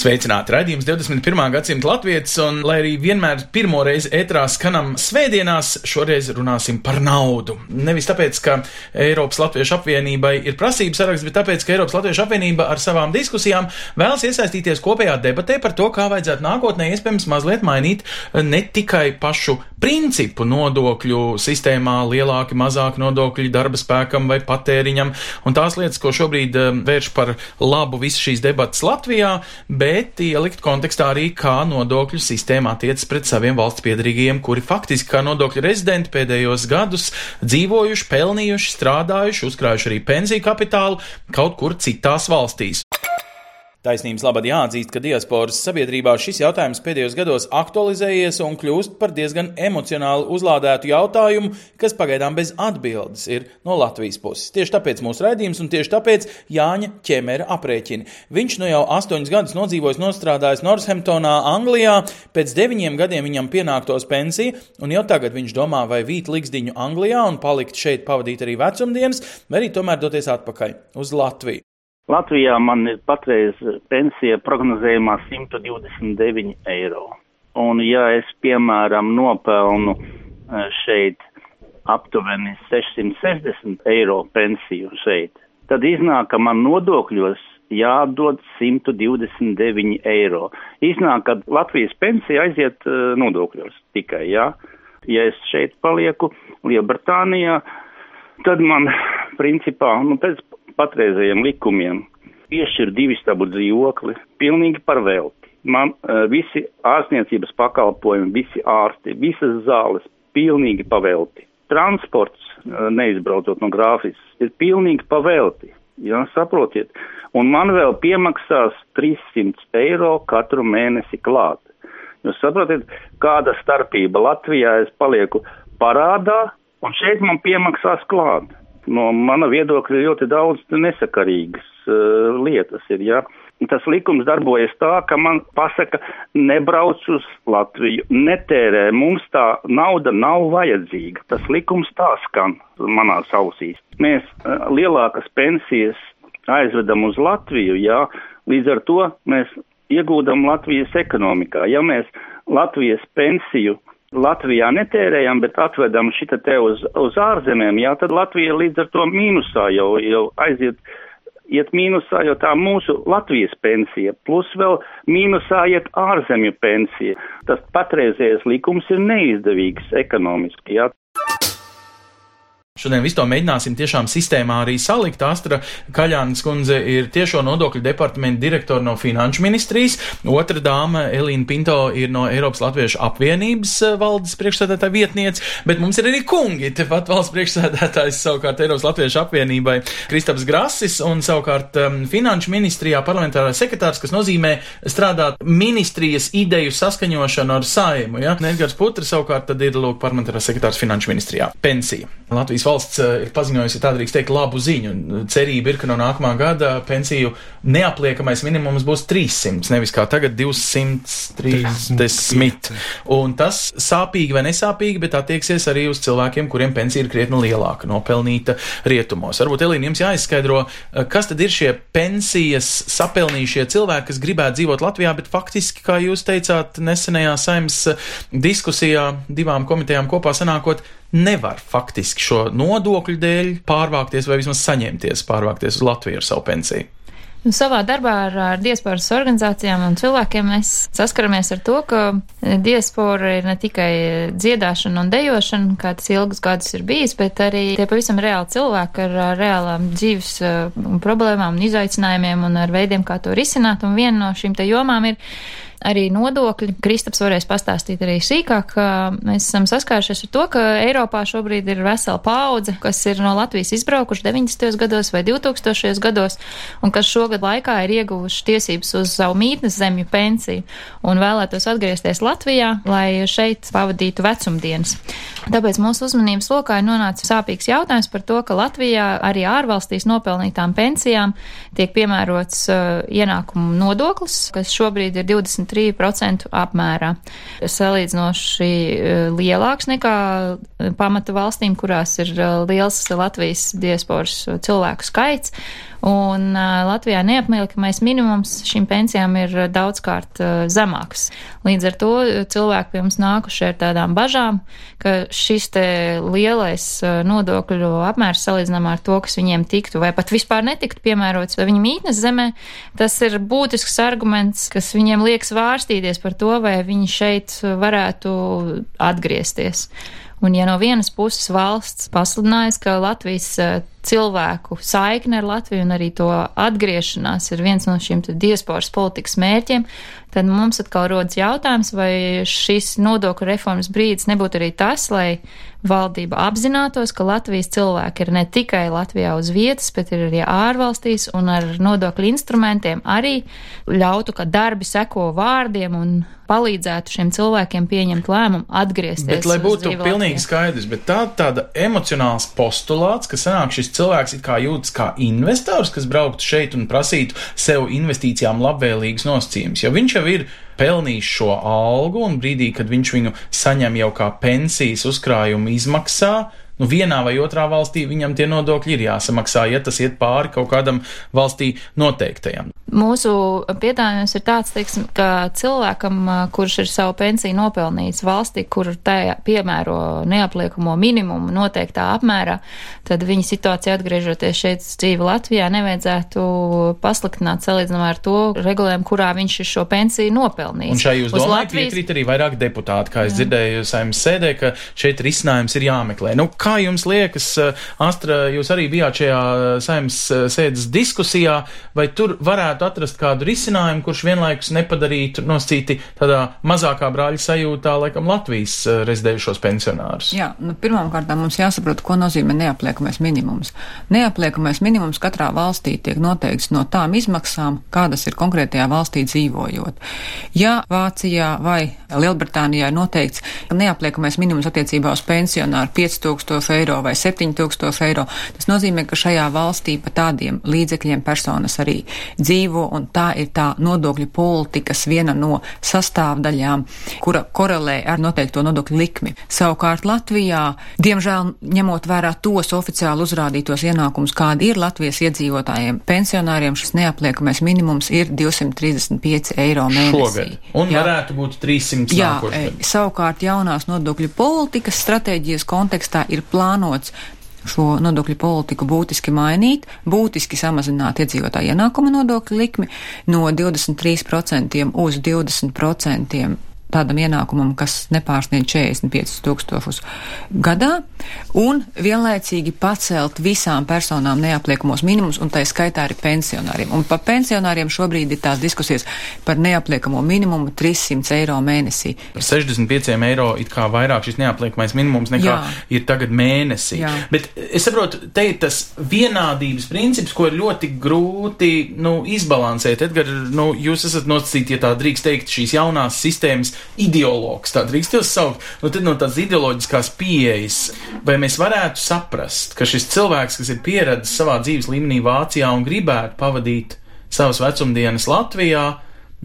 Sveicināti! Radījums 21. gadsimta latvijas, un lai arī vienmēr pirmo reizi ētrā skanam svētdienās, šoreiz runāsim par naudu. Nevis tāpēc, ka Eiropas Latviešu apvienībai ir prasības saraksts, bet tāpēc, ka Eiropas Latviešu apvienība ar savām diskusijām vēlas iesaistīties kopējā debatē par to, kā vajadzētu nākotnē iespējams mazliet mainīt ne tikai pašu principu nodokļu sistēmā, lielāki, mazāki nodokļi darba spēkam vai patēriņam, un tās lietas, ko šobrīd eh, vērš par labu visas šīs debatas Latvijā, bet ielikt kontekstā arī, kā nodokļu sistēma attiecas pret saviem valsts piedarīgajiem, kuri faktiski kā nodokļu rezidenti pēdējos gadus dzīvojuši, pelnījuši, strādājuši, uzkrājuši arī pensiju kapitālu kaut kur citās valstīs. Taisnības labad jāatzīst, ka diasporas sabiedrībā šis jautājums pēdējos gados aktualizējies un kļūst par diezgan emocionāli uzlādētu jautājumu, kas pagaidām bez atbildes ir no Latvijas puses. Tieši tāpēc mūsu raidījums un tieši tāpēc Jāņa ķemera aprēķini. Viņš nu jau astoņus gadus nodzīvojis nostrādājis Northamptonā, Anglijā, pēc deviņiem gadiem viņam pienāktos pensija, un jau tagad viņš domā, vai vīt likstiņu Anglijā un palikt šeit pavadīt arī vecumdienas, vai arī tomēr doties atpakaļ uz Latviju. Latvijā man ir patreiz pensija prognozējumā 129 eiro. Un ja es, piemēram, nopelnu eh, šeit aptuveni 660 eiro pensiju šeit, tad iznāk, ka man nodokļos jādod 129 eiro. Iznāk, ka Latvijas pensija aiziet uh, nodokļos tikai, jā. Ja es šeit palieku Lielbritānijā, tad man principā, nu, pēc patreizējiem likumiem piešķir divistabu dzīvokli pilnīgi par velti. Man uh, visi ārstniecības pakalpojumi, visi ārsti, visas zāles pilnīgi pavelti. Transports, uh, neizbraucot no grāfis, ir pilnīgi pavelti. Jā, saprotiet. Un man vēl piemaksās 300 eiro katru mēnesi klāt. Jūs saprotiet, kāda starpība Latvijā es palieku parādā, un šeit man piemaksās klāt no mana viedokļa ļoti daudz nesakarīgas uh, lietas ir, jā. Tas likums darbojas tā, ka man pasaka, nebrauc uz Latviju, netērē, mums tā nauda nav vajadzīga. Tas likums tā skan manās ausīs. Mēs uh, lielākas pensijas aizvedam uz Latviju, jā, līdz ar to mēs iegūdam Latvijas ekonomikā. Ja mēs Latvijas pensiju Latvijā netērējam, bet atvedam šita te uz, uz ārzemēm, jā, tad Latvija līdz ar to mīnusā jau, jau aiziet, iet mīnusā, jo tā mūsu Latvijas pensija, plus vēl mīnusā iet ārzemju pensija. Tas patreizējais likums ir neizdevīgs ekonomiski, jā. Šodien visu to mēģināsim tiešām sistēmā arī salikt. Astra Kaļānas kundze ir tiešo nodokļu departamenta direktora no Finanšu ministrijas, otra dāma Elīna Pinto ir no Eiropas Latviešu apvienības eh, valdes priekšsēdētāja vietniece, bet mums ir arī kungi, tepat valsts priekšsēdētājs savukārt Eiropas Latviešu apvienībai Kristaps Grasis un savukārt um, Finanšu ministrijā parlamentārais sekretārs, kas nozīmē strādāt ministrijas ideju saskaņošanu ar saimu. Ja? Edgars Putri savukārt tad ir lūk parlamentārais sekretārs Finanšu ministrijā. Pensija. Latvijas valsts ir paziņojusi, tā drīkst teikt, labu ziņu. Cerība ir, ka no nākamā gada pensiju neapliekamais minimums būs 300, nevis kā tagad 230. Un tas sāpīgi vai nesāpīgi, bet attieksies arī uz cilvēkiem, kuriem pensija ir krietni lielāka, nopelnīta rietumos. Varbūt, Elīna, jums jāizskaidro, kas tad ir šie pensijas sapelnījušie cilvēki, kas gribētu dzīvot Latvijā, bet faktiski, kā jūs teicāt, nesenajā saimnes diskusijā divām komitejām kopā sanākot, nevar faktiski šo nodokļu dēļ pārvākties vai vismaz saņemties pārvākties uz Latviju ar savu pensiju. Nu, savā darbā ar, ar diasporas organizācijām un cilvēkiem mēs saskaramies ar to, ka diaspora ir ne tikai dziedāšana un dejošana, kā tas ilgus gadus ir bijis, bet arī tie pavisam reāli cilvēki ar, ar reālām dzīves problēmām un izaicinājumiem un ar veidiem, kā to risināt. Un viena no šīm te jomām ir arī nodokļi. Kristaps varēs pastāstīt arī sīkāk, mēs esam saskārušies ar to, ka Eiropā šobrīd ir vesela paudze, kas ir no Latvijas izbraukuši 90. gados vai 2000. gados, un kas šogad laikā ir ieguvuši tiesības uz savu mītnes zemju pensiju un vēlētos atgriezties Latvijā, lai šeit pavadītu vecumdienas. Tāpēc mūsu uzmanības lokā ir nonācis sāpīgs jautājums par to, ka Latvijā arī ārvalstīs nopelnītām pensijām tiek piemērots uh, ienākumu nodoklis, kas šobrīd ir 23% apmērā. Salīdzinoši uh, lielāks nekā pamata valstīm, kurās ir uh, liels Latvijas diasporas cilvēku skaits. Un Latvijā neapmiekamais minimums šīm pensijām ir daudzkārt zemāks. Līdz ar to cilvēki pie mums nākuši ar tādām bažām, ka šis te lielais nodokļu apmērs salīdzinām ar to, kas viņiem tiktu vai pat vispār netiktu piemērots vai viņa mītnes zemē, tas ir būtisks arguments, kas viņiem liekas vārstīties par to, vai viņi šeit varētu atgriezties. Un ja no vienas puses valsts pasludinājas, ka Latvijas cilvēku saikne ar Latviju un arī to atgriešanās ir viens no šiem diasporas politikas mērķiem, tad mums atkal rodas jautājums, vai šis nodokļu reformas brīdis nebūtu arī tas, lai valdība apzinātos, ka Latvijas cilvēki ir ne tikai Latvijā uz vietas, bet ir arī ārvalstīs un ar nodokļu instrumentiem arī ļautu, ka darbi seko vārdiem un palīdzētu šiem cilvēkiem pieņemt lēmumu atgriezties. Bet, lai būtu pilnīgi skaidrs, bet tā tāda emocionāls postulāts, ka sanāk šis cilvēks it kā jūtas kā investors, kas brauktu šeit un prasītu sev investīcijām labvēlīgas nosacījumus, jo viņš jau ir pelnījis šo algu, un brīdī, kad viņš viņu saņem jau kā pensijas uzkrājumu izmaksā, nu, vienā vai otrā valstī viņam tie nodokļi ir jāsamaksā, ja tas iet pāri kaut kādam valstī noteiktajam. Mūsu piedāvājums ir tāds, teiksim, ka cilvēkam, kurš ir savu pensiju nopelnījis valstī, kur tā piemēro neapliekamo minimumu noteiktā apmērā, tad viņa situācija atgriežoties šeit dzīve Latvijā nevajadzētu pasliktināt salīdzinām ar to regulējumu, kurā viņš ir šo pensiju nopelnījis. Un šai jūs domājat, Latvijas... piekrīt arī vairāk deputāti, kā es Jā. dzirdēju saimnes sēdē, ka šeit risinājums ir jāmeklē. Nu, kā jums liekas, Astra, jūs arī bijāt šajā saimnes sēdes diskusijā, vai tur varētu varētu atrast kādu risinājumu, kurš vienlaikus nepadarītu noscīti tādā mazākā brāļa sajūtā, laikam, Latvijas eh, rezidējušos pensionārus? Jā, nu, pirmkārt, mums jāsaprot, ko nozīmē neapliekamais minimums. Neapliekamais minimums katrā valstī tiek noteikts no tām izmaksām, kādas ir konkrētajā valstī dzīvojot. Ja Vācijā vai Lielbritānijā ir noteikts neapliekamais minimums attiecībā uz pensionāru 5000 eiro vai 7000 eiro, tas nozīmē, ka šajā valstī pa tādiem līdzekļiem personas arī dzīvo dzīvo, un tā ir tā nodokļu politikas viena no sastāvdaļām, kura korelē ar noteikto nodokļu likmi. Savukārt Latvijā, diemžēl ņemot vērā tos oficiāli uzrādītos ienākumus, kādi ir Latvijas iedzīvotājiem, pensionāriem šis neapliekamais minimums ir 235 eiro mēnesī. Šogad. Un Jā. varētu būt 300 Jā, nākošgad. E, savukārt jaunās nodokļu politikas stratēģijas kontekstā ir plānots šo nodokļu politiku būtiski mainīt, būtiski samazināt iedzīvotāju ienākuma nodokļu likmi no 23% uz 20% tādam ienākumam, kas nepārsniedz 45 tūkstošus gadā, un vienlaicīgi pacelt visām personām neapliekamos minimumus, un tā skaitā arī pensionāriem. Un par pensionāriem šobrīd ir tās diskusijas par neapliekamo minimumu 300 eiro mēnesī. Par 65 eiro it kā vairāk šis neapliekamais minimums nekā Jā. ir tagad mēnesī. Jā. Bet es saprotu, te ir tas vienādības princips, ko ir ļoti grūti, nu, izbalansēt. Edgar, nu, jūs esat nosacīti, ja tā drīkst teikt, šīs jaunās sistēmas ideologs, tā drīkst jūs saukt, nu tad no tās ideoloģiskās pieejas, vai mēs varētu saprast, ka šis cilvēks, kas ir pieredzis savā dzīves līmenī Vācijā un gribētu pavadīt savas vecumdienas Latvijā,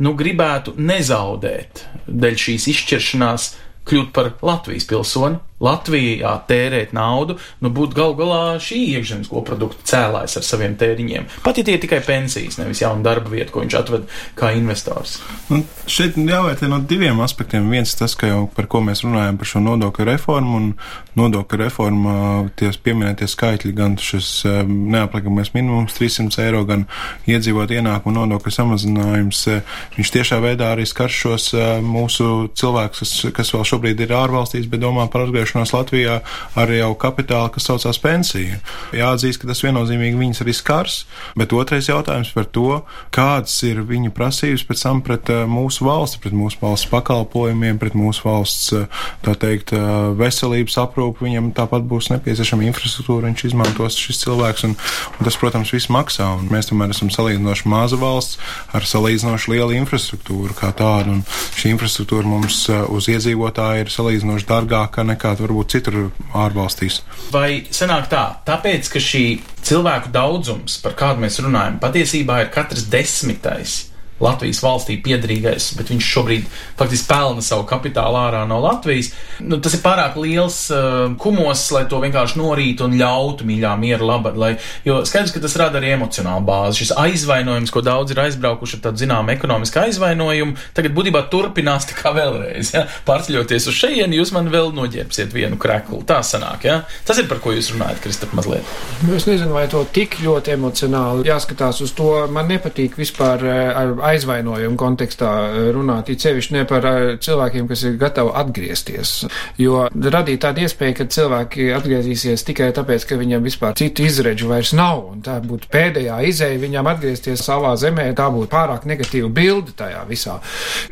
nu gribētu nezaudēt dēļ šīs izšķiršanās kļūt par Latvijas pilsoni, Latvijā tērēt naudu, nu būtu gal galā šī iekšzemes koprodukta cēlājs ar saviem tēriņiem. Pat ja tie ir tikai pensijas, nevis jauna darba vieta, ko viņš atved kā investors. Un šeit jāvērtē no diviem aspektiem. Viens tas, ka jau par ko mēs runājam par šo nodokļu reformu un nodokļu reformu ties pieminētie skaitļi, gan šis um, neapliekamais minimums 300 eiro, gan iedzīvot ienākumu nodokļu samazinājums, uh, viņš tiešā veidā arī skar šos uh, mūsu cilvēkus, kas vēl šobrīd ir ārvalstīs, bet domā par atgriešanos uzturēšanos Latvijā ar jau kapitālu, kas saucās pensiju. Jāatzīst, ka tas viennozīmīgi viņas arī skars, bet otrais jautājums par to, kādas ir viņa prasības pēc tam pret eh, mūsu valsti, pret mūsu valsts pakalpojumiem, pret mūsu valsts, eh, tā teikt, eh, veselības aprūpu. Viņam tāpat būs nepieciešama infrastruktūra, viņš izmantos šis cilvēks, un, un tas, protams, viss maksā. Un mēs tomēr esam salīdzinoši maza valsts ar salīdzinoši lielu infrastruktūru kā tādu, un šī infrastruktūra mums uz iedzīvotāju ir salīdzinoši dārgāka nekā varbūt citur ārvalstīs. Vai sanāk tā, tāpēc, ka šī cilvēku daudzums, par kādu mēs runājam, patiesībā ir katrs desmitais Latvijas valstī piedarīgais, bet viņš šobrīd faktiski pelna savu kapitālu ārā no Latvijas. Nu, tas ir pārāk liels uh, kumos, lai to vienkārši norītu un ļautu mīļā miera labad. Lai, jo skaidrs, ka tas rada arī emocionālu bāzi. Šis aizvainojums, ko daudz ir aizbraukuši ar tādu zinām ekonomisku aizvainojumu, tagad būtībā turpinās tā kā vēlreiz. Ja? Pārceļoties uz šejienu, jūs man vēl noģērbsiet vienu kreklu. Tā sanāk, ja? Tas ir par ko jūs runājat, Kristap, mazliet. Nu, es nezinu, vai to tik ļoti emocionāli jāskatās uz to. Man nepatīk vispār uh, aizvainojumu kontekstā eh, runāt, it sevišķi ne par eh, cilvēkiem, kas ir gatavi atgriezties. Jo radīt tādu iespēju, ka cilvēki atgriezīsies tikai tāpēc, ka viņam vispār citu izredžu vairs nav, un tā būtu pēdējā izēja viņam atgriezties savā zemē, tā būtu pārāk negatīva bilde tajā visā.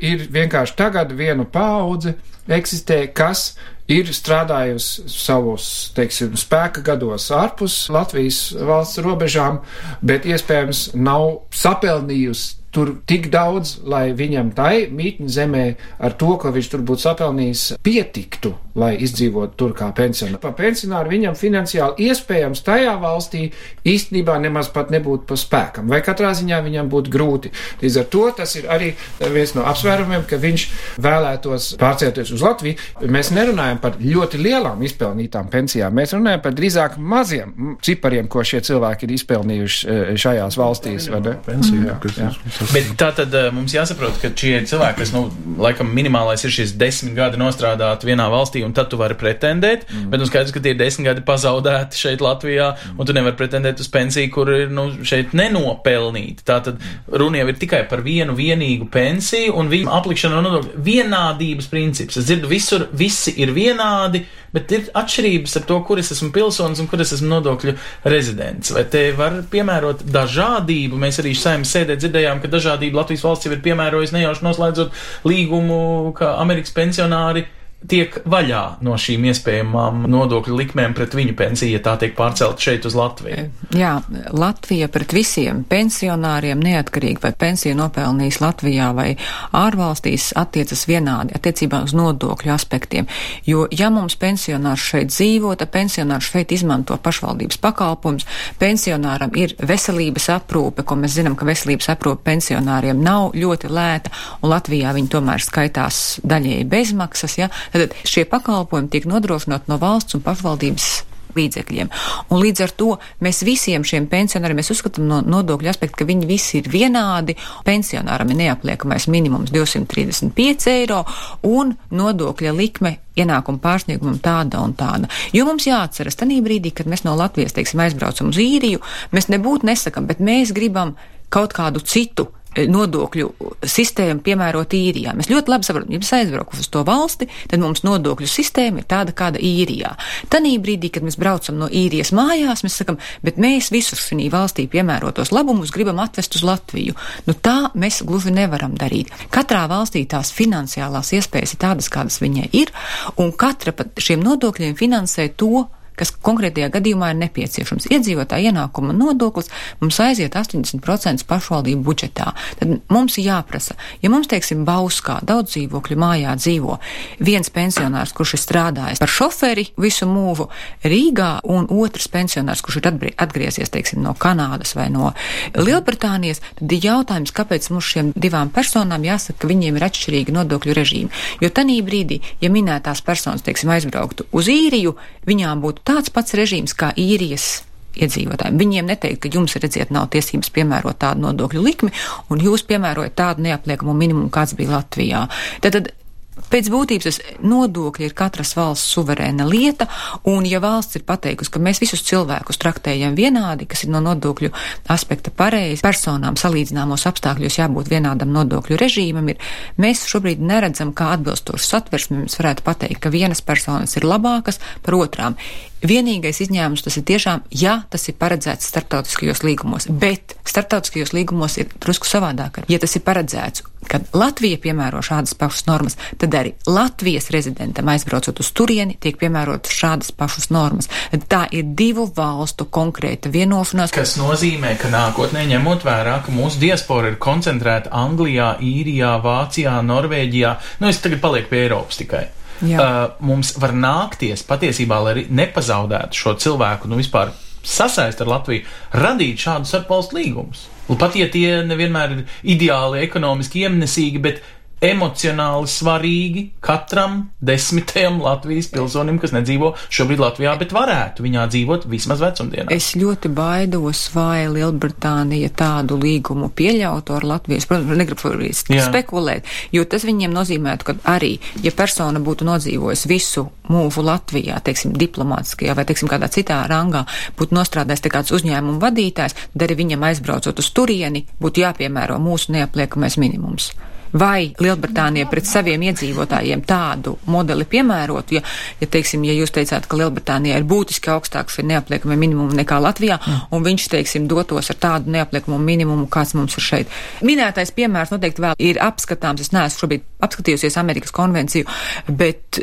Ir vienkārši tagad viena paudze eksistē, kas ir strādājusi savos, teiksim, spēka gados ārpus Latvijas valsts robežām, bet iespējams nav sapelnījusi tur tik daudz, lai viņam tai mītņu zemē ar to, ko viņš tur būtu sapelnījis, pietiktu, lai izdzīvotu tur kā pensionārs. Pa pensionāru viņam finansiāli iespējams tajā valstī īstenībā nemaz pat nebūtu pa spēkam, vai katrā ziņā viņam būtu grūti. Līdz ar to tas ir arī viens no apsvērumiem, ka viņš vēlētos pārcelties uz Latviju. Mēs nerunājam par ļoti lielām izpelnītām pensijām, mēs runājam par drīzāk maziem cipariem, ko šie cilvēki ir izpelnījuši eh, šajās valstīs. Pensiju, jā, jā. Bet tā tad uh, mums jāsaprot, ka šie cilvēki, kas, nu, laikam, minimālais ir šis desmit gadi nostrādāt vienā valstī, un tad tu vari pretendēt. Mm. Bet, nu, skaidrs, ka tie ir desmit gadi pazaudēti šeit Latvijā, mm. un tu nevari pretendēt uz pensiju, kur ir, nu, šeit nenopelnīti. Tā tad runa jau ir tikai par vienu vienīgu pensiju un viņu aplikšanu no nodokļu vienādības princips. Es dzirdu, visur visi ir vienādi bet ir atšķirības ar to, kur es esmu pilsonis un kur es esmu nodokļu rezidents. Vai te var piemērot dažādību? Mēs arī saimnes sēdē dzirdējām, ka dažādību Latvijas valsts jau ir piemērojusi nejauši noslēdzot līgumu, ka Amerikas pensionāri tiek vaļā no šīm iespējamām nodokļu likmēm pret viņu pensiju, ja tā tiek pārcelt šeit uz Latviju. Jā, Latvija pret visiem pensionāriem, neatkarīgi vai pensiju nopelnījis Latvijā vai ārvalstīs, attiecas vienādi attiecībā uz nodokļu aspektiem. Jo, ja mums pensionārs šeit dzīvo, tad pensionārs šeit izmanto pašvaldības pakalpums, pensionāram ir veselības aprūpe, ko mēs zinām, ka veselības aprūpe pensionāriem nav ļoti lēta, un Latvijā viņi tomēr skaitās daļēji bezmaksas, ja, Tad šie pakalpojumi tiek nodrošināti no valsts un pašvaldības līdzekļiem. Un līdz ar to mēs visiem šiem pensionāriem, mēs uzskatām no nodokļu aspekta, ka viņi visi ir vienādi. Pensionāram ir neapliekamais minimums 235 eiro un nodokļa likme ienākuma pārsniegumam tāda un tāda. Jo mums jāatceras, tanī brīdī, kad mēs no Latvijas, teiksim, aizbraucam uz īriju, mēs nebūtu nesakam, bet mēs gribam kaut kādu citu nodokļu sistēmu piemērot īrijā. Mēs ļoti labi saprotam, ja mēs aizbraukam uz to valsti, tad mums nodokļu sistēma ir tāda, kāda īrijā. Tanī brīdī, kad mēs braucam no īrijas mājās, mēs sakam, bet mēs visus šī valstī piemērotos labumus gribam atvest uz Latviju. Nu, tā mēs gluži nevaram darīt. Katrā valstī tās finansiālās iespējas ir tādas, kādas viņai ir, un katra pat šiem nodokļiem finansē to, kas konkrētajā gadījumā ir nepieciešams. Iedzīvotāja ienākuma nodoklis mums aiziet 80% pašvaldību budžetā. Tad mums jāprasa, ja mums, teiksim, Bauskā daudz dzīvokļu mājā dzīvo viens pensionārs, kurš ir strādājis par šoferi visu mūžu Rīgā, un otrs pensionārs, kurš ir atgriezies, teiksim, no Kanādas vai no Lielbritānijas, tad ir jautājums, kāpēc mums šiem divām personām jāsaka, ka viņiem ir atšķirīgi nodokļu režīmi. Jo tanī brīdī, ja minētās personas, teiksim, aizbrauktu uz īriju, viņām būtu tāds pats režīms kā īrijas iedzīvotājiem. Viņiem neteikt, ka jums, redziet, nav tiesības piemērot tādu nodokļu likmi, un jūs piemērojat tādu neapliekamu minimumu, kāds bija Latvijā. Tad, tad Pēc būtības nodokļi ir katras valsts suverēna lieta, un ja valsts ir pateikusi, ka mēs visus cilvēkus traktējam vienādi, kas ir no nodokļu aspekta pareizi, personām salīdzināmos apstākļos jābūt vienādam nodokļu režīmam, ir, mēs šobrīd neredzam, kā atbilstoši satversmi mēs varētu pateikt, ka vienas personas ir labākas par otrām. Vienīgais izņēmums tas ir tiešām, ja tas ir paredzēts starptautiskajos līgumos, bet starptautiskajos līgumos ir drusku savādāk. Ja tas ir paredzēts, kad Latvija piemēro šādas pašas normas, tad arī Latvijas rezidentam aizbraucot uz turieni tiek piemērotas šādas pašas normas. Tā ir divu valstu konkrēta vienošanās. Kas nozīmē, ka nākotnē ņemot vērā, ka mūsu diaspora ir koncentrēta Anglijā, Īrijā, Vācijā, Norvēģijā, nu es tagad palieku pie Eiropas tikai. Jā. Uh, mums var nākties patiesībā, lai nepazaudētu šo cilvēku, nu vispār sasaist ar Latviju, radīt šādus starpvalstu līgumus. Un pat ja tie nevienmēr ir ideāli ekonomiski iemnesīgi, bet emocionāli svarīgi katram desmitajam Latvijas pilsonim, kas nedzīvo šobrīd Latvijā, bet varētu viņā dzīvot vismaz vecumdienā. Es ļoti baidos, vai Lielbritānija tādu līgumu pieļautu ar Latvijas. Protams, negribu spekulēt, jo tas viņiem nozīmētu, ka arī, ja persona būtu nodzīvojusi visu mūžu Latvijā, teiksim, diplomātiskajā vai, teiksim, kādā citā rangā, būtu nostrādājis te kāds uzņēmuma vadītājs, tad arī viņam aizbraucot uz turieni, būtu jāpiemēro mūsu neapliekamais minimums vai Lielbritānija pret saviem iedzīvotājiem tādu modeli piemērotu, ja, ja, teiksim, ja jūs teicāt, ka Lielbritānijā ir būtiski augstāks ir neapliekami minimumi nekā Latvijā, un viņš, teiksim, dotos ar tādu neapliekamu minimumu, kāds mums ir šeit. Minētais piemērs noteikti vēl ir apskatāms. Es neesmu šobrīd apskatījusies Amerikas konvenciju, bet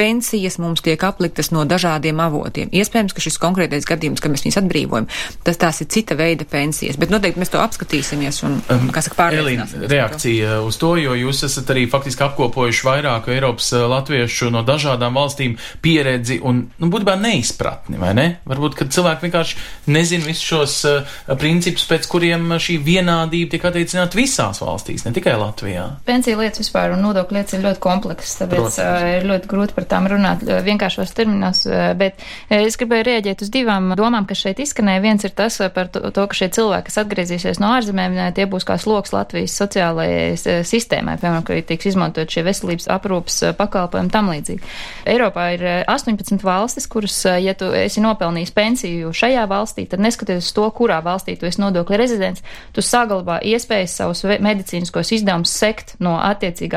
pensijas mums tiek apliktas no dažādiem avotiem. Iespējams, ka šis konkrētais gadījums, ka mēs viņus atbrīvojam, tas tās ir cita veida pensijas, bet noteikti mēs to apskatīsimies un, kā saka, pārliecināsimies. Reakcija uz to, jo jūs esat arī faktiski apkopojuši vairāku Eiropas uh, latviešu no dažādām valstīm pieredzi un, nu, būtībā neizpratni, vai ne? Varbūt, ka cilvēki vienkārši nezin visus šos uh, principus, pēc kuriem šī vienādība tiek attiecināta visās valstīs, ne tikai Latvijā. Pensija lietas vispār un nodokļu lietas ir ļoti komplekss, tāpēc uh, ir ļoti grūti par tām runāt vienkāršos terminos, bet es gribēju rēģēt uz divām domām, kas šeit izskanēja. Viens ir tas par to, to ka šie cilvēki, kas atgriezīsies no ārzemēm, tie būs kā sloks Latvijas sociālajai sistēmai, piemēram, ka tiks izmantot šie veselības aprūpas pakalpojumi tam līdzīgi. Eiropā ir 18 valstis, kuras, ja tu esi nopelnījis pensiju šajā valstī, tad neskatoties uz to, kurā valstī tu esi nodokļa rezidents, tu saglabā iespējas savus medicīniskos izdevumus sekt no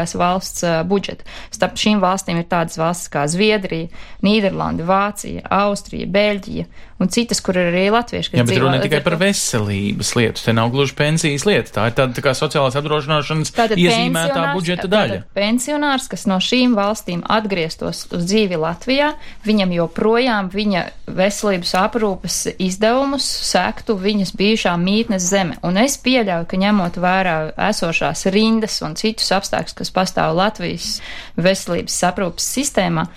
attiecīgās valsts budžeta. Starp šīm valstīm ir tādas valstis, kā Zviedrija, Nīderlanda, Vācija, Austrija, Beļģija un citas, kur ir arī latvieši. Jā, bet runa ne tikai par veselības lietu, te nav gluži pensijas lieta, tā ir tāda tā kā sociālās apdrošināšanas tātad iezīmētā budžeta daļa. Pensionārs, kas no šīm valstīm atgrieztos uz dzīvi Latvijā, viņam joprojām viņa veselības aprūpes izdevumus sektu viņas bijušā mītnes zeme. Un es pieļauju, ka ņemot vērā esošās rindas un citus apstākļus, kas pastāv Latvijas veselības aprūpes sistēmā,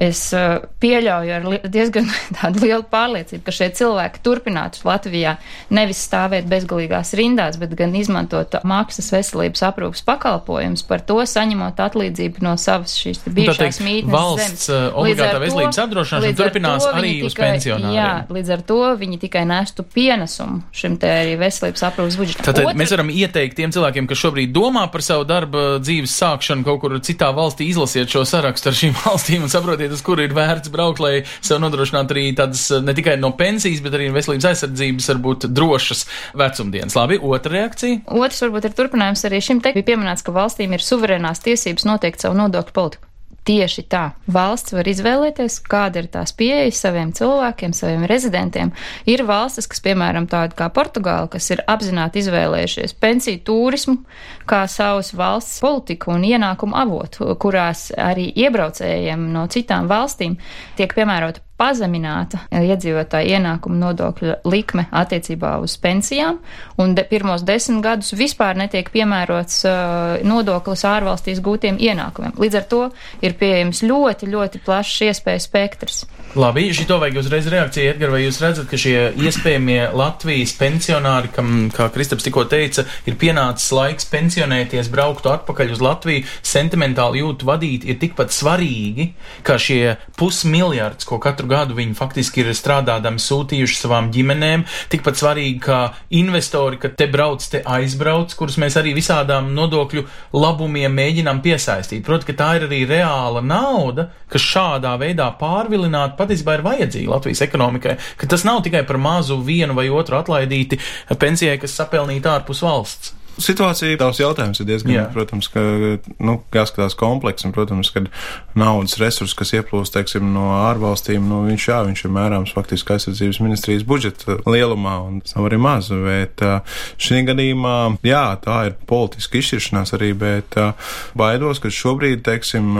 es uh, pieļauju ar diezgan tādu lielu pārliecību, ka šie cilvēki turpinātu Latvijā nevis stāvēt bezgalīgās rindās, bet gan izmantot maksas veselības aprūpas pakalpojumus, par to saņemot atlīdzību no savas šīs nu, bijušās mītnes valsts zemes. Uh, obligātā veselības apdrošināšana turpinās arī uz tikai, pensionāriem. Jā, līdz ar to viņi tikai nestu pienesumu šim te arī veselības aprūpas budžetam. Tātad Otra... mēs varam ieteikt tiem cilvēkiem, kas šobrīd domā par savu darba dzīves sākšanu kaut kur citā valstī, izlasiet šo sarakstu ar šīm valstīm un saprotiet, uz kuru ir vērts braukt, lai sev nodrošinātu arī tādas ne tikai no pensijas, bet arī veselības aizsardzības, varbūt drošas vecumdienas. Labi, otra reakcija. Otrs varbūt ir turpinājums arī šim te bija pieminēts, ka valstīm ir suverēnās tiesības noteikt savu nodokļu politiku. Tieši tā. Valsts var izvēlēties, kāda ir tās pieeja saviem cilvēkiem, saviem rezidentiem. Ir valstis, kas, piemēram, tāda kā Portugāla, kas ir apzināti izvēlējušies pensiju turismu kā savas valsts politiku un ienākumu avotu, kurās arī iebraucējiem no citām valstīm tiek piemērota pazemināta iedzīvotāja ienākuma nodokļa likme attiecībā uz pensijām, un de, pirmos desmit gadus vispār netiek piemērots uh, nodoklis ārvalstīs gūtiem ienākumiem. Līdz ar to ir pieejams ļoti, ļoti plašs iespēju spektrs. Labi, šito vajag uzreiz reakciju, Edgar, vai jūs redzat, ka šie iespējamie Latvijas pensionāri, kam, kā Kristaps tikko teica, ir pienācis laiks pensionēties, brauktu atpakaļ uz Latviju, sentimentāli jūtu vadīt, ir tikpat svarīgi, kā šie pusmiljards, ko katru gadu viņi faktiski ir strādādami sūtījuši savām ģimenēm. Tikpat svarīgi kā investori, ka te brauc, te aizbrauc, kurus mēs arī visādām nodokļu labumiem mēģinām piesaistīt. Protams, ka tā ir arī reāla nauda, kas šādā veidā pārvilināta patiesībā ir vajadzīga Latvijas ekonomikai, ka tas nav tikai par mazu vienu vai otru atlaidīti pensijai, kas sapelnīta ārpus valsts. Situācija, tavs jautājums ir diezgan, Jā. protams, ka, nu, jāskatās kompleks, un, protams, ka naudas resursi, kas ieplūst, teiksim, no ārvalstīm, nu, viņš, jā, viņš ir mērāms faktiski aizsardzības ministrijas budžeta lielumā, un tas nav arī maz, bet šī gadījumā, jā, tā ir politiska izšķiršanās arī, bet baidos, ka šobrīd, teiksim,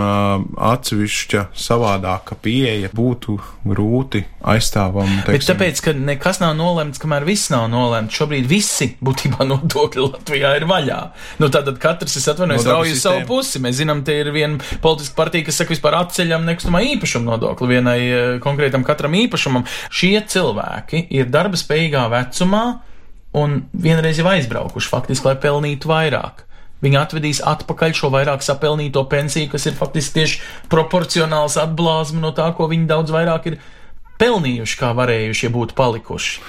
atsevišķa savādāka pieeja būtu grūti aizstāvam. Teiksim. Bet tāpēc, ka nekas nav nolemts, kamēr viss nav nolemts, šobrīd visi būtībā nodokļi Latvijā ir vaļā. Nu, tātad katrs, es atvainojos, no rauj uz savu pusi. Mēs zinām, te ir viena politiska partija, kas saka, vispār atceļam nekustamā īpašuma nodokli vienai eh, konkrētam katram īpašumam. Šie cilvēki ir darba spējīgā vecumā un vienreiz jau aizbraukuši faktiski, lai pelnītu vairāk. Viņi atvedīs atpakaļ šo vairāk sapelnīto pensiju, kas ir faktiski tieši proporcionāls atblāzma no tā, ko viņi daudz vairāk ir pelnījuši, kā varējuši, ja būtu palikuši.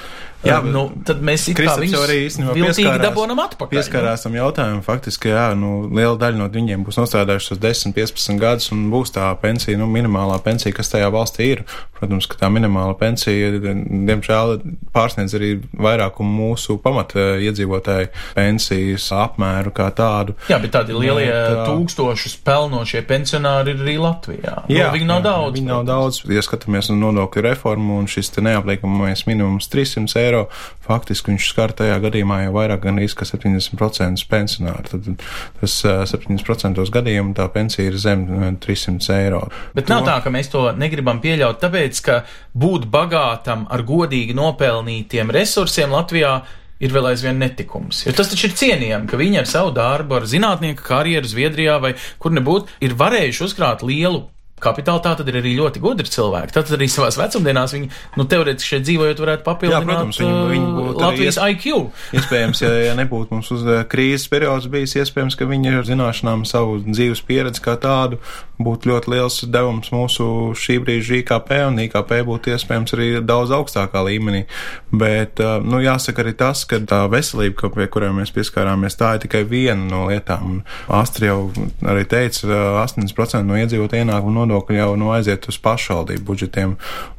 Jā, bet, nu, tad mēs Kristaps jau arī īstenībā pieskārās, dabonam atpakaļ. Pieskārās tam jautājumu, faktiski, jā, nu, liela daļa no viņiem būs nostrādājuši tos 10, 15 gadus un būs tā pensija, nu, minimālā pensija, kas tajā valstī ir. Protams, ka tā minimāla pensija, diemžēl, pārsniedz arī vairākumu mūsu pamata iedzīvotāju pensijas apmēru kā tādu. Jā, bet tādi lielie tā... tūkstošus pelnošie pensionāri ir arī Latvijā. Nu, jā, nu, viņi nav jā, daudz. Viņi nav daudz. Ja skatāmies uz nodokļu reformu un šis te neapliekamais minimums 300 eiro eiro. Faktiski viņš skar tajā gadījumā jau vairāk gan īsti, ka 70% pensionāri. Tad tas 70% gadījumu tā pensija ir zem 300 eiro. Bet to... nav tā, ka mēs to negribam pieļaut, tāpēc, ka būt bagātam ar godīgi nopelnītiem resursiem Latvijā ir vēl aizvien netikums. Jo tas taču ir cienījami, ka viņi ar savu darbu, ar zinātnieku karjeru Zviedrijā vai kur nebūtu, ir varējuši uzkrāt lielu kapitāla, tā tad ir arī ļoti gudri cilvēki. Tad arī savās vecumdienās viņi, nu, teorētiski šeit dzīvojot, varētu papildināt Jā, protams, viņi, viņi uh, Latvijas ies, IQ. Iespējams, ja, ja nebūtu mums uz krīzes periods bijis, iespējams, ka viņi ar zināšanām savu dzīves pieredzi kā tādu būtu ļoti liels devums mūsu šī brīža IKP, un IKP būtu iespējams arī daudz augstākā līmenī. Bet, nu, jāsaka arī tas, ka tā veselība, pie kurām mēs pieskārāmies, tā ir tikai viena no lietām. Astri jau arī teica, 80% no iedzīvotāju ienākumu nodokļu nodokļi jau nu, aiziet uz pašvaldību budžetiem.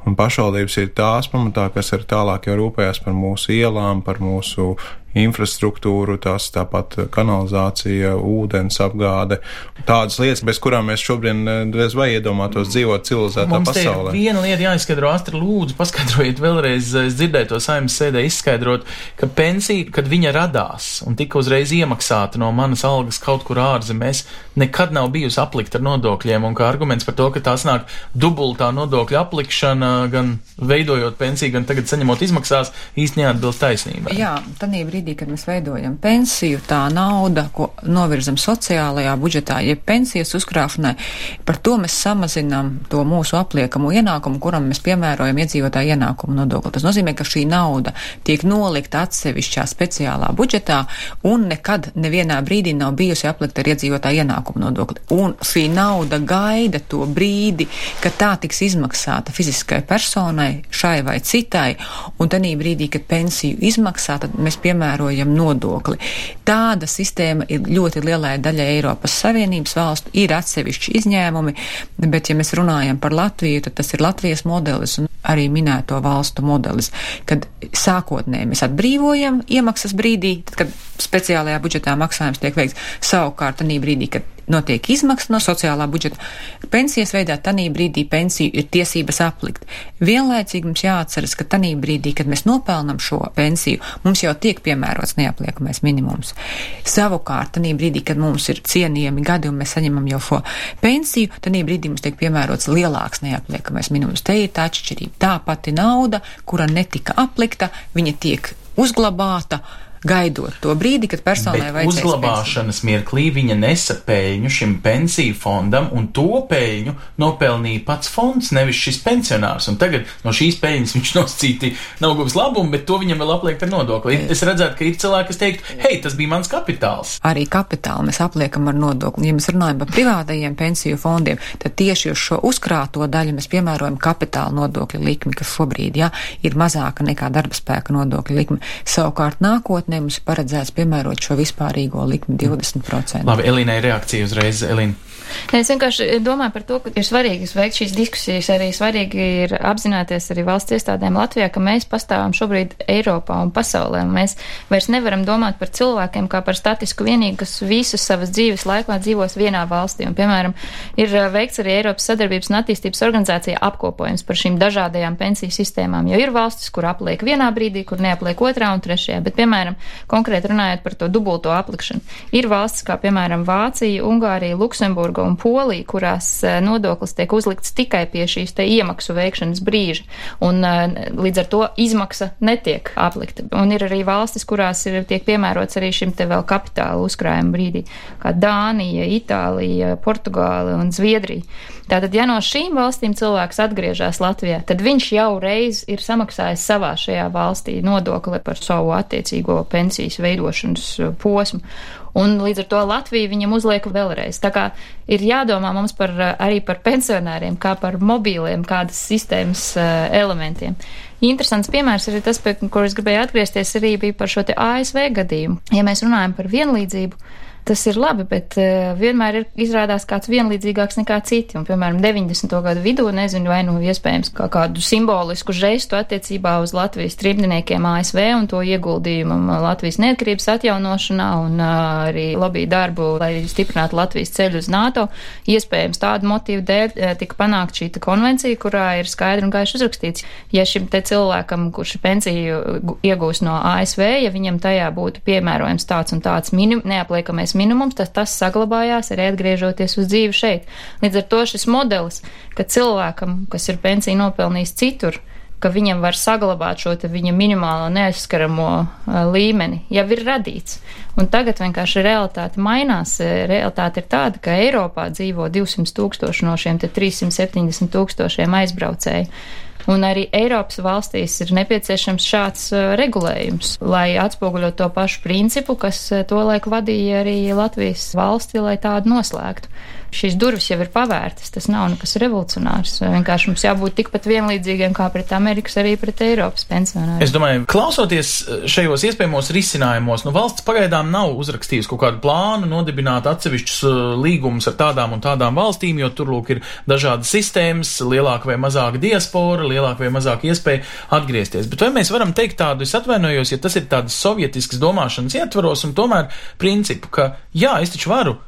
Un pašvaldības ir tās pamatā, kas arī tālāk jau rūpējas par mūsu ielām, par mūsu infrastruktūru, tas tāpat kanalizācija, ūdens apgāde, tādas lietas, bez kurām mēs šobrīd bez vai iedomātos dzīvot civilizētā Mums pasaulē. Viena lieta jāizskaidro, Astrid, lūdzu, paskaidrojiet vēlreiz, es dzirdēju to saimnes sēdē izskaidrot, ka pensija, kad viņa radās un tika uzreiz iemaksāta no manas algas kaut kur ārzemēs, nekad nav bijusi aplikta ar nodokļiem, un kā arguments par to, ka tās nāk dubultā nodokļa aplikšana, gan veidojot pensiju, gan tagad saņemot izmaksās, īsti neatbilst taisnībai. Jā, brīdī, kad mēs veidojam pensiju, tā nauda, ko novirzam sociālajā budžetā, jeb pensijas uzkrāšanai, par to mēs samazinām to mūsu apliekamo ienākumu, kuram mēs piemērojam iedzīvotāju ienākumu nodokli. Tas nozīmē, ka šī nauda tiek nolikta atsevišķā speciālā budžetā un nekad nevienā brīdī nav bijusi aplikta ar iedzīvotāju ienākumu nodokli. Un šī nauda gaida to brīdi, kad tā tiks izmaksāta fiziskai personai, šai vai citai, un tanī brīdī, kad pensiju izmaksā, tad mēs piemērojam piemērojam nodokli. Tāda sistēma ir ļoti lielai daļai Eiropas Savienības valstu, ir atsevišķi izņēmumi, bet ja mēs runājam par Latviju, tad tas ir Latvijas modelis un arī minēto valstu modelis, kad sākotnēji mēs atbrīvojam iemaksas brīdī, tad, kad speciālajā budžetā maksājums tiek veikts, savukārt tanī brīdī, kad notiek izmaksas no sociālā budžeta. Pensijas veidā tanī brīdī pensiju ir tiesības aplikt. Vienlaicīgi mums jāatceras, ka tanī brīdī, kad mēs nopelnam šo pensiju, mums jau tiek piemērots neapliekamais minimums. Savukārt, tanī brīdī, kad mums ir cienījami gadi un mēs saņemam jau šo pensiju, tanī brīdī mums tiek piemērots lielāks neapliekamais minimums. Te ir tā atšķirība. Tā pati nauda, kura netika aplikta, viņa tiek uzglabāta gaidot to brīdi, kad personai Bet vajadzēs uzglabāšanas mirklī viņa nesa peļņu šim pensiju fondam, un to peļņu nopelnīja pats fonds, nevis šis pensionārs. Un tagad no šīs peļņas viņš noscīti nav guvis labumu, bet to viņam vēl apliek ar nodokli. Es redzētu, ka ir cilvēki, kas teiktu, hei, tas bija mans kapitāls. Arī kapitālu mēs apliekam ar nodokli. Ja mēs runājam par privātajiem pensiju fondiem, tad tieši uz šo uzkrāto daļu mēs piemērojam kapitāla nodokļa likmi, kas šobrīd jā, ir mazāka nekā darba spēka nodokļa likme. Savukārt nākotnē mums ir paredzēts piemērot šo vispārīgo likmi 20%. Labi, Elīnai reakcija uzreiz, Elīna. Es vienkārši domāju par to, ka ir svarīgi veikt šīs diskusijas. Arī svarīgi ir apzināties arī valsts iestādēm Latvijā, ka mēs pastāvam šobrīd Eiropā un pasaulē. Un mēs vairs nevaram domāt par cilvēkiem kā par statisku vienību, kas visu savas dzīves laikā dzīvos vienā valstī. Un, piemēram, ir veikts arī Eiropas sadarbības un attīstības organizācija apkopojums par šīm dažādajām pensiju sistēmām, jo ir valstis, kur apliek vienā brīdī, kur neapliek otrā un trešajā. Bet, piemēram, konkrēti runājot par to dubulto aplikšanu, ir valstis kā, piemēram, Vācija, Ungārija, Luksemburga un Polija, kurās nodoklis tiek uzlikts tikai pie šīs te iemaksu veikšanas brīža, un līdz ar to izmaksa netiek aplikta. Un ir arī valstis, kurās ir tiek piemērots arī šim te vēl kapitāla uzkrājuma brīdī, kā Dānija, Itālija, Portugāla un Zviedrija. Tātad, ja no šīm valstīm cilvēks atgriežas Latvijā, tad viņš jau reiz ir samaksājis savā šajā valstī nodokli par savu attiecīgo pensijas veidošanas posmu. Un līdz ar to Latvija viņam uzliek vēlreiz. Tā kā ir jādomā mums par, arī par pensionāriem, kā par mobīliem, kādas sistēmas elementiem. Interesants piemērs arī tas, pie kur es gribēju atgriezties, arī bija par šo te ASV gadījumu. Ja mēs runājam par vienlīdzību, tas ir labi, bet uh, vienmēr ir izrādās kāds vienlīdzīgāks nekā citi. Un, piemēram, 90. gadu vidū, nezinu, vai nu iespējams kā kādu simbolisku žestu attiecībā uz Latvijas trimdiniekiem ASV un to ieguldījumu Latvijas neatkarības atjaunošanā un uh, arī lobby darbu, lai stiprinātu Latvijas ceļu uz NATO. Iespējams, tādu motīvu dēļ uh, tika panākt šī konvencija, kurā ir skaidri un gaiši uzrakstīts, ja šim te cilvēkam, kurš pensiju iegūs no ASV, ja viņam tajā būtu piemērojams tāds un tāds minim, neapliekamais dzīves minimums, tad tas saglabājās arī atgriežoties uz dzīvi šeit. Līdz ar to šis modelis, ka cilvēkam, kas ir pensiju nopelnījis citur, ka viņam var saglabāt šo viņa minimālo neaizskaramo uh, līmeni, jau ir radīts. Un tagad vienkārši realitāte mainās. Realitāte ir tāda, ka Eiropā dzīvo 200 tūkstoši no šiem 370 tūkstošiem aizbraucēju. Un arī Eiropas valstīs ir nepieciešams šāds uh, regulējums, lai atspoguļot to pašu principu, kas uh, to laiku vadīja arī Latvijas valsti, lai tādu noslēgtu šīs durvis jau ir pavērtas. Tas nav nekas revolucionārs. Vienkārši mums jābūt tikpat vienlīdzīgiem kā pret Amerikas, arī pret Eiropas pensionāriem. Es domāju, klausoties eh, šajos iespējamos risinājumos, nu valsts pagaidām nav uzrakstījusi kaut kādu plānu nodibināt atsevišķus eh, līgumus ar tādām un tādām valstīm, jo tur lūk ir dažādas sistēmas, lielāka vai mazāka diaspora, lielāka vai mazāka iespēja atgriezties. Bet vai mēs varam teikt tādu, es atvainojos, ja tas ir tādas sovietiskas domāšanas ietvaros un tomēr principu, ka jā, es taču varu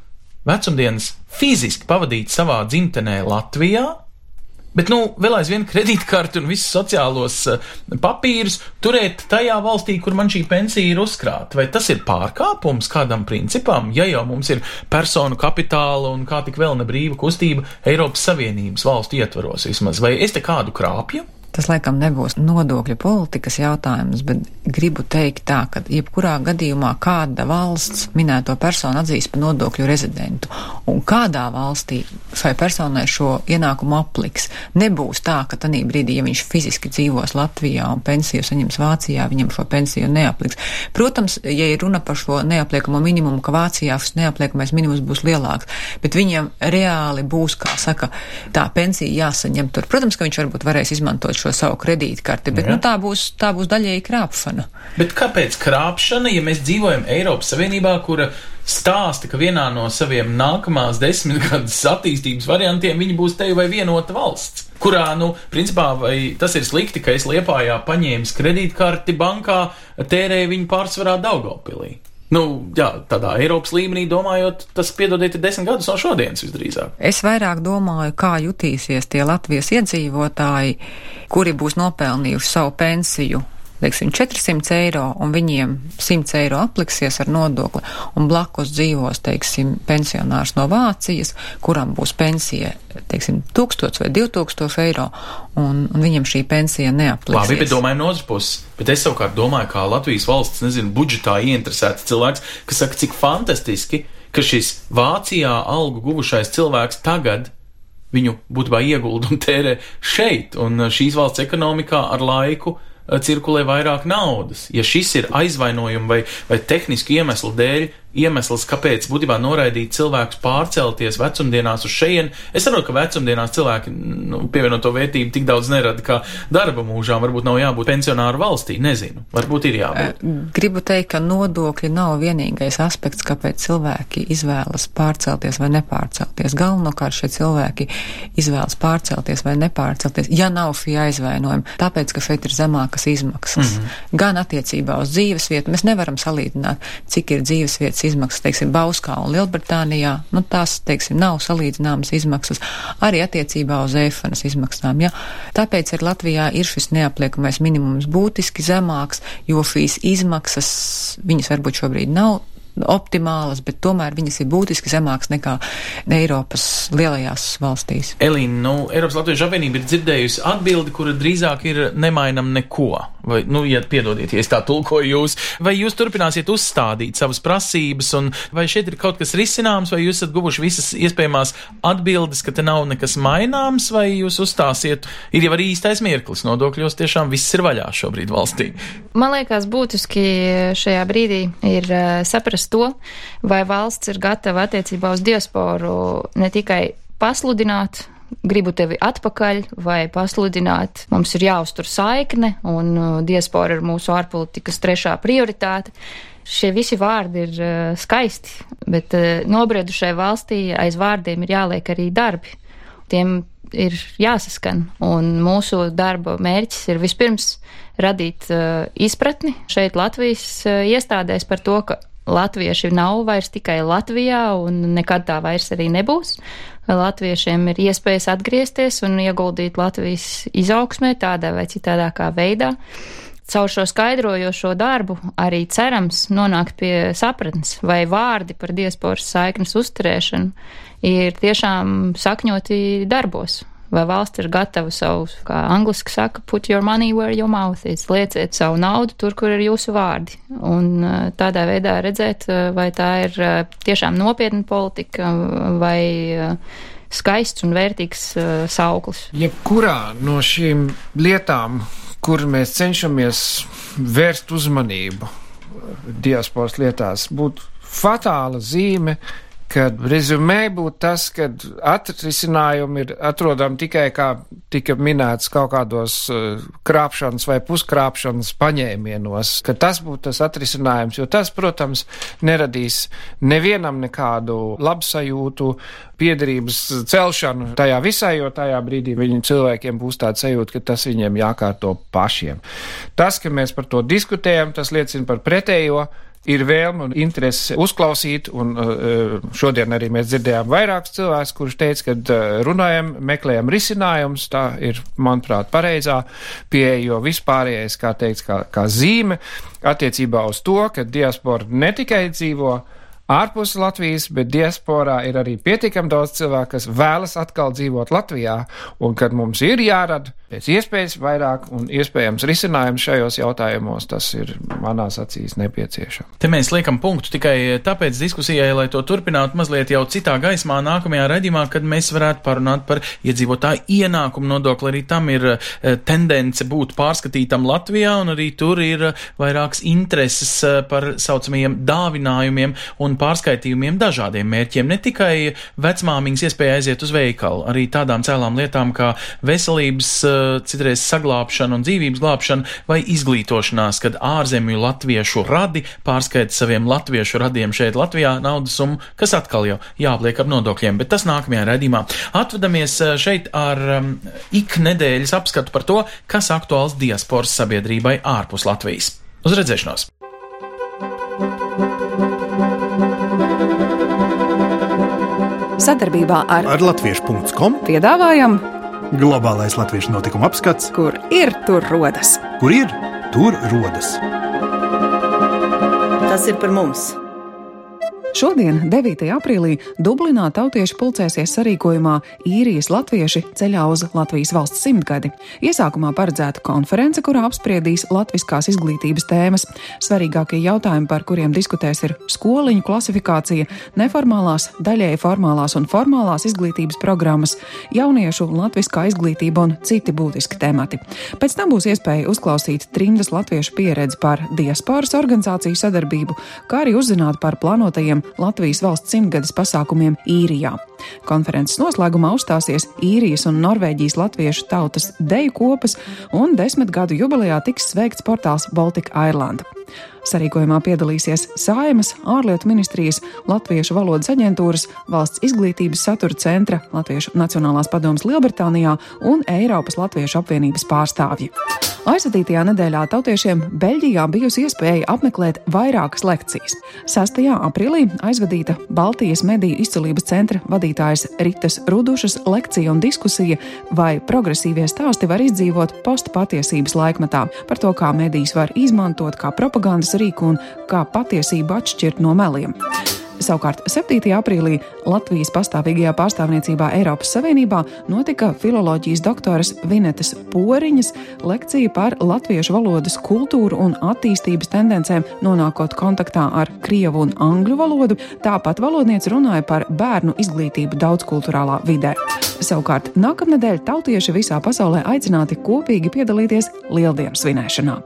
vecumdienas fiziski pavadīt savā dzimtenē Latvijā, Bet, nu, vēl aizvien kredītkarti un visus sociālos uh, papīrus turēt tajā valstī, kur man šī pensija ir uzkrāta. Vai tas ir pārkāpums kādam principam, ja jau mums ir personu kapitāla un kā tik vēl nebrīva kustība Eiropas Savienības valstu ietvaros vismaz? Vai es te kādu krāpju? Tas laikam nebūs nodokļu politikas jautājums, bet gribu teikt tā, ka jebkurā gadījumā kāda valsts minēto personu atzīs par nodokļu rezidentu un kādā valstī šai personai šo ienākumu apliks. Nebūs tā, ka tanī brīdī, ja viņš fiziski dzīvos Latvijā un pensiju saņems Vācijā, viņam šo pensiju neapliks. Protams, ja ir runa par šo neapliekamo minimumu, ka Vācijā šis neapliekamais minimums būs lielāks, bet viņam reāli būs, kā saka, tā pensija jāsaņem tur. Protams, ka viņš varbūt varēs izmantot šo savu kredītkarti, bet nu, tā, būs, tā būs daļēji krāpšana. Bet kāpēc krāpšana, ja mēs dzīvojam Eiropas Savienībā, kura stāsta, ka vienā no saviem nākamās desmitgades attīstības variantiem viņi būs te vai vienota valsts? Kurā, nu, principā, vai tas ir slikti, ka es Liepājā paņēmu kredītkarti bankā, tērēju viņu pārsvarā Daugavpilī? Nu, jā, tādā Eiropas līmenī domājot, tas, piedodiet, ir desmit gadus no šodienas visdrīzāk. Es vairāk domāju, kā jutīsies tie Latvijas iedzīvotāji, kuri būs nopelnījuši savu pensiju teiksim, 400 eiro, un viņiem 100 eiro apliksies ar nodokli, un blakus dzīvos, teiksim, pensionārs no Vācijas, kuram būs pensija, teiksim, 1000 vai 2000 eiro, un, un viņam šī pensija neapliksies. Labi, bet domājam no otras puses. Bet es savukārt domāju, kā Latvijas valsts, nezinu, budžetā ieinteresēts cilvēks, kas saka, cik fantastiski, ka šis Vācijā algu guvušais cilvēks tagad viņu būtībā iegulda un tērē šeit, un šīs valsts ekonomikā ar laiku cirkulē vairāk naudas. Ja šis ir aizvainojumi vai, vai tehniski iemeslu dēļ, iemesls, kāpēc būtībā noraidīt cilvēkus pārcelties vecumdienās uz šejienu. Es saprotu, ka vecumdienās cilvēki nu, pievienoto vērtību tik daudz nerada kā darba mūžām. Varbūt nav jābūt pensionāru valstī, nezinu. Varbūt ir jābūt. Gribu teikt, ka nodokļi nav vienīgais aspekts, kāpēc cilvēki izvēlas pārcelties vai nepārcelties. Galvenokārt šie cilvēki izvēlas pārcelties vai nepārcelties, ja nav šī aizvainojuma, tāpēc, ka šeit ir zemākas izmaksas. Mm -hmm. Gan attiecībā uz dzīves vietu mēs nevaram salīdzināt, cik ir dzīves vietas izmaksas, teiksim, Bauskā un Lielbritānijā, nu tās, teiksim, nav salīdzināmas izmaksas arī attiecībā uz ēfanas izmaksām, ja. Tāpēc arī Latvijā ir šis neapliekamais minimums būtiski zemāks, jo šīs izmaksas, viņas varbūt šobrīd nav optimālas, bet tomēr viņas ir būtiski zemākas nekā Eiropas lielajās valstīs. Elīna, nu, Eiropas Latviešu apvienība ir dzirdējusi atbildi, kura drīzāk ir nemainam neko. Vai, nu, ja piedodiet, ja es tā tulkoju jūs, vai jūs turpināsiet uzstādīt savas prasības, un vai šeit ir kaut kas risināms, vai jūs esat guvuši visas iespējamās atbildes, ka te nav nekas maināms, vai jūs uzstāsiet, ir jau arī īstais mirklis nodokļos, tiešām viss ir vaļā šobrīd valstī. Man liekas, būtiski šajā brīdī ir uh, saprast to, vai valsts ir gatava attiecībā uz diasporu ne tikai pasludināt gribu tevi atpakaļ vai pasludināt, mums ir jāuztur saikne un uh, diaspora ir mūsu ārpolitikas trešā prioritāte. Šie visi vārdi ir uh, skaisti, bet uh, nobriedušai valstī aiz vārdiem ir jāliek arī darbi. Tiem ir jāsaskan, un mūsu darba mērķis ir vispirms radīt izpratni šeit Latvijas iestādēs par to, ka latvieši nav vairs tikai Latvijā un nekad tā vairs arī nebūs. Latviešiem ir iespējas atgriezties un ieguldīt Latvijas izaugsmē tādā vai citādākā veidā. Caur šo skaidrojošo darbu arī cerams nonākt pie sapratnes, vai vārdi par diasporas saiknes uzturēšanu ir tiešām sakņoti darbos, vai valsts ir gatava savu, kā angliski saka, put your money where your mouth is, lieciet savu naudu tur, kur ir jūsu vārdi. Un tādā veidā redzēt, vai tā ir tiešām nopietna politika vai skaists un vērtīgs sauklis. Jebkurā no šīm lietām, kur mēs cenšamies vērst uzmanību diasporas lietās, būtu fatāla zīme kad rezumē būtu tas, ka atrisinājumi ir atrodami tikai, kā tika minēts, kaut kādos uh, krāpšanas vai puskrāpšanas paņēmienos, ka tas būtu tas atrisinājums, jo tas, protams, neradīs nevienam nekādu labsajūtu, piederības celšanu tajā visā, jo tajā brīdī viņu cilvēkiem būs tāds sajūta, ka tas viņiem jākārto pašiem. Tas, ka mēs par to diskutējam, tas liecina par pretējo ir vēlme un interese uzklausīt, un uh, šodien arī mēs dzirdējām vairākus cilvēkus, kurš teica, ka uh, runājam, meklējam risinājumus, tā ir, manuprāt, pareizā pieeja, jo vispārējais, kā teikts, kā, kā zīme attiecībā uz to, ka diaspora ne tikai dzīvo ārpus Latvijas, bet diasporā ir arī pietiekami daudz cilvēku, kas vēlas atkal dzīvot Latvijā, un kad mums ir jārada pēc iespējas vairāk un iespējams risinājums šajos jautājumos, tas ir manās acīs nepieciešams. Te mēs liekam punktu tikai tāpēc diskusijai, lai to turpinātu mazliet jau citā gaismā nākamajā redzījumā, kad mēs varētu parunāt par iedzīvotāju ienākumu nodokli. Arī tam ir eh, tendence būt pārskatītam Latvijā, un arī tur ir vairākas intereses eh, par saucamajiem dāvinājumiem un pārskaitījumiem dažādiem mērķiem. Ne tikai vecmāmiņas iespēja aiziet uz veikalu, arī tādām cēlām lietām kā veselības eh, citreiz saglābšana un dzīvības glābšana vai izglītošanās, kad ārzemju latviešu radi pārskaita saviem latviešu radiem šeit Latvijā naudas summu, kas atkal jau jāpliek ar nodokļiem, bet tas nākamajā redzījumā. Atvedamies eh, šeit ar um, ik nedēļas apskatu par to, kas aktuāls diasporas sabiedrībai ārpus Latvijas. Uz redzēšanos! Sadarbībā ar, ar Latviešu.com piedāvājam, globālais latviešu notikuma apskats, kur ir tur rodas. kur ir tur rodas. Tas ir par mums! Šodien, 9. aprīlī, Dublinā tautieši pulcēsies sarīkojumā īrijas latvieši ceļā uz Latvijas valsts simtgadi. Iesākumā paredzēta konference, kurā apspriedīs latviskās izglītības tēmas. Svarīgākie jautājumi, par kuriem diskutēs, ir skoliņu klasifikācija, neformālās, daļēji formālās un formālās izglītības programmas, jauniešu latviskā izglītība un citi būtiski temati. Pēc tam būs iespēja uzklausīt trimdas latviešu pieredzi par diasporas organizāciju sadarbību, kā arī uzzināt par plānotajiem Latvijas valsts simtgades pasākumiem īrijā. Konferences noslēgumā uzstāsies īrijas un Norvēģijas latviešu tautas deju kopas, un desmit gadu jubilejā tiks sveikts portāls Baltic Island. Sarīkojumā piedalīsies Saimas, ārlietu ministrijas, Latviešu valodas aģentūras, Valsts izglītības satura centra, Latviešu Nacionālās padomas Lielbritānijā un Eiropas Latviešu apvienības pārstāvji. Aizvadītajā nedēļā tautiešiem Beļģijā bijusi iespēja apmeklēt vairākas lekcijas. 6. aprīlī aizvadīta Baltijas mediju izcelības centra vadītājas Ritas Rudušas lekcija un diskusija, vai progresīvie stāsti var izdzīvot postpatiesības laikmetā, par to, kā medijas var izmantot kā propagandas rīku un kā patiesību atšķirt no meliem. Savukārt 7. aprīlī Latvijas pastāvīgajā pārstāvniecībā Eiropas Savienībā notika filoloģijas doktoras Vinetas Poriņas lekcija par latviešu valodas kultūru un attīstības tendencēm, nonākot kontaktā ar krievu un angļu valodu. Tāpat valodniece runāja par bērnu izglītību daudzkulturālā vidē. Savukārt nākamnedēļ tautieši visā pasaulē aicināti kopīgi piedalīties Lieldienu svinēšanā.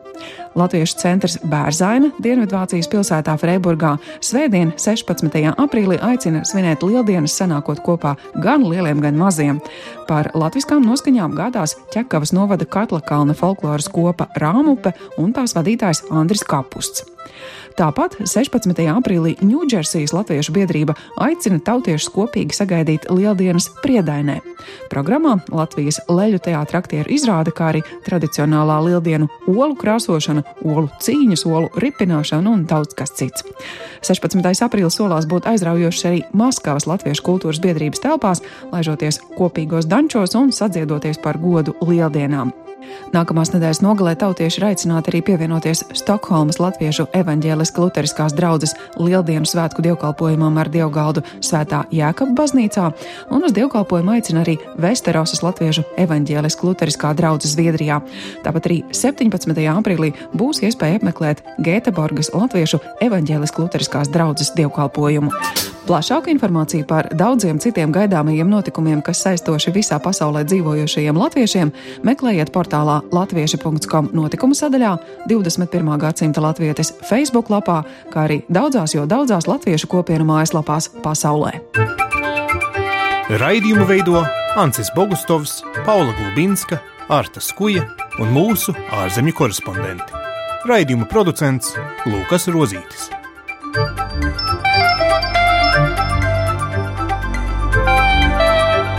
Latviešu centrs Bērzaina Dienvidvācijas pilsētā Freiburgā svētdien 16. aprīlī aicina svinēt Lieldienas sanākot kopā gan lieliem, gan maziem. Par latviskām noskaņām gādās Ķekavas novada Katlakalna folkloras kopa Rāmupe un tās vadītājs Andris Kapusts. Tāpat 16. aprīlī Ņūdžersijas Latviešu biedrība aicina tautiešus kopīgi sagaidīt Lieldienas Priedainē. Programmā Latvijas leļu teātra aktieru izrāde, kā arī tradicionālā lieldienu olu krāsošana, olu cīņas, olu ripināšana un daudz kas cits. 16. aprīlis solās būt aizraujošs arī Maskavas Latviešu kultūras biedrības telpās, laižoties kopīgos dančos un sadziedoties par godu lieldienām. Nākamās nedēļas nogalē tautieši ir aicināti arī pievienoties Stokholmas Latviešu evaņģēliskās luteriskās draudzes lieldienu svētku dievkalpojumam ar dievgaldu Svētā Jēkaba baznīcā, un uz dievkalpojumu aicina arī Vesterosas Latviešu evaņģēliskā luteriskā draudzes Zviedrijā. Tāpat arī 17. aprīlī būs iespēja apmeklēt Gēteborgas Latviešu evaņģēliskās luteriskās draudzes dievkalpojumu. Plašāku informāciju par daudziem citiem gaidāmajiem notikumiem, kas saistoši visā pasaulē dzīvojošajiem latviešiem, meklējiet portālā latvieši.com notikumu sadaļā, 21. gadsimta latvietis Facebook lapā, kā arī daudzās, jo daudzās latviešu kopienu mājaslapās pasaulē. Raidījumu veido Ancis Bogustovs, Paula Gulbinska, Arta Skuja un mūsu ārzemju korespondenti. Raidījuma producents Lukas Rozītis.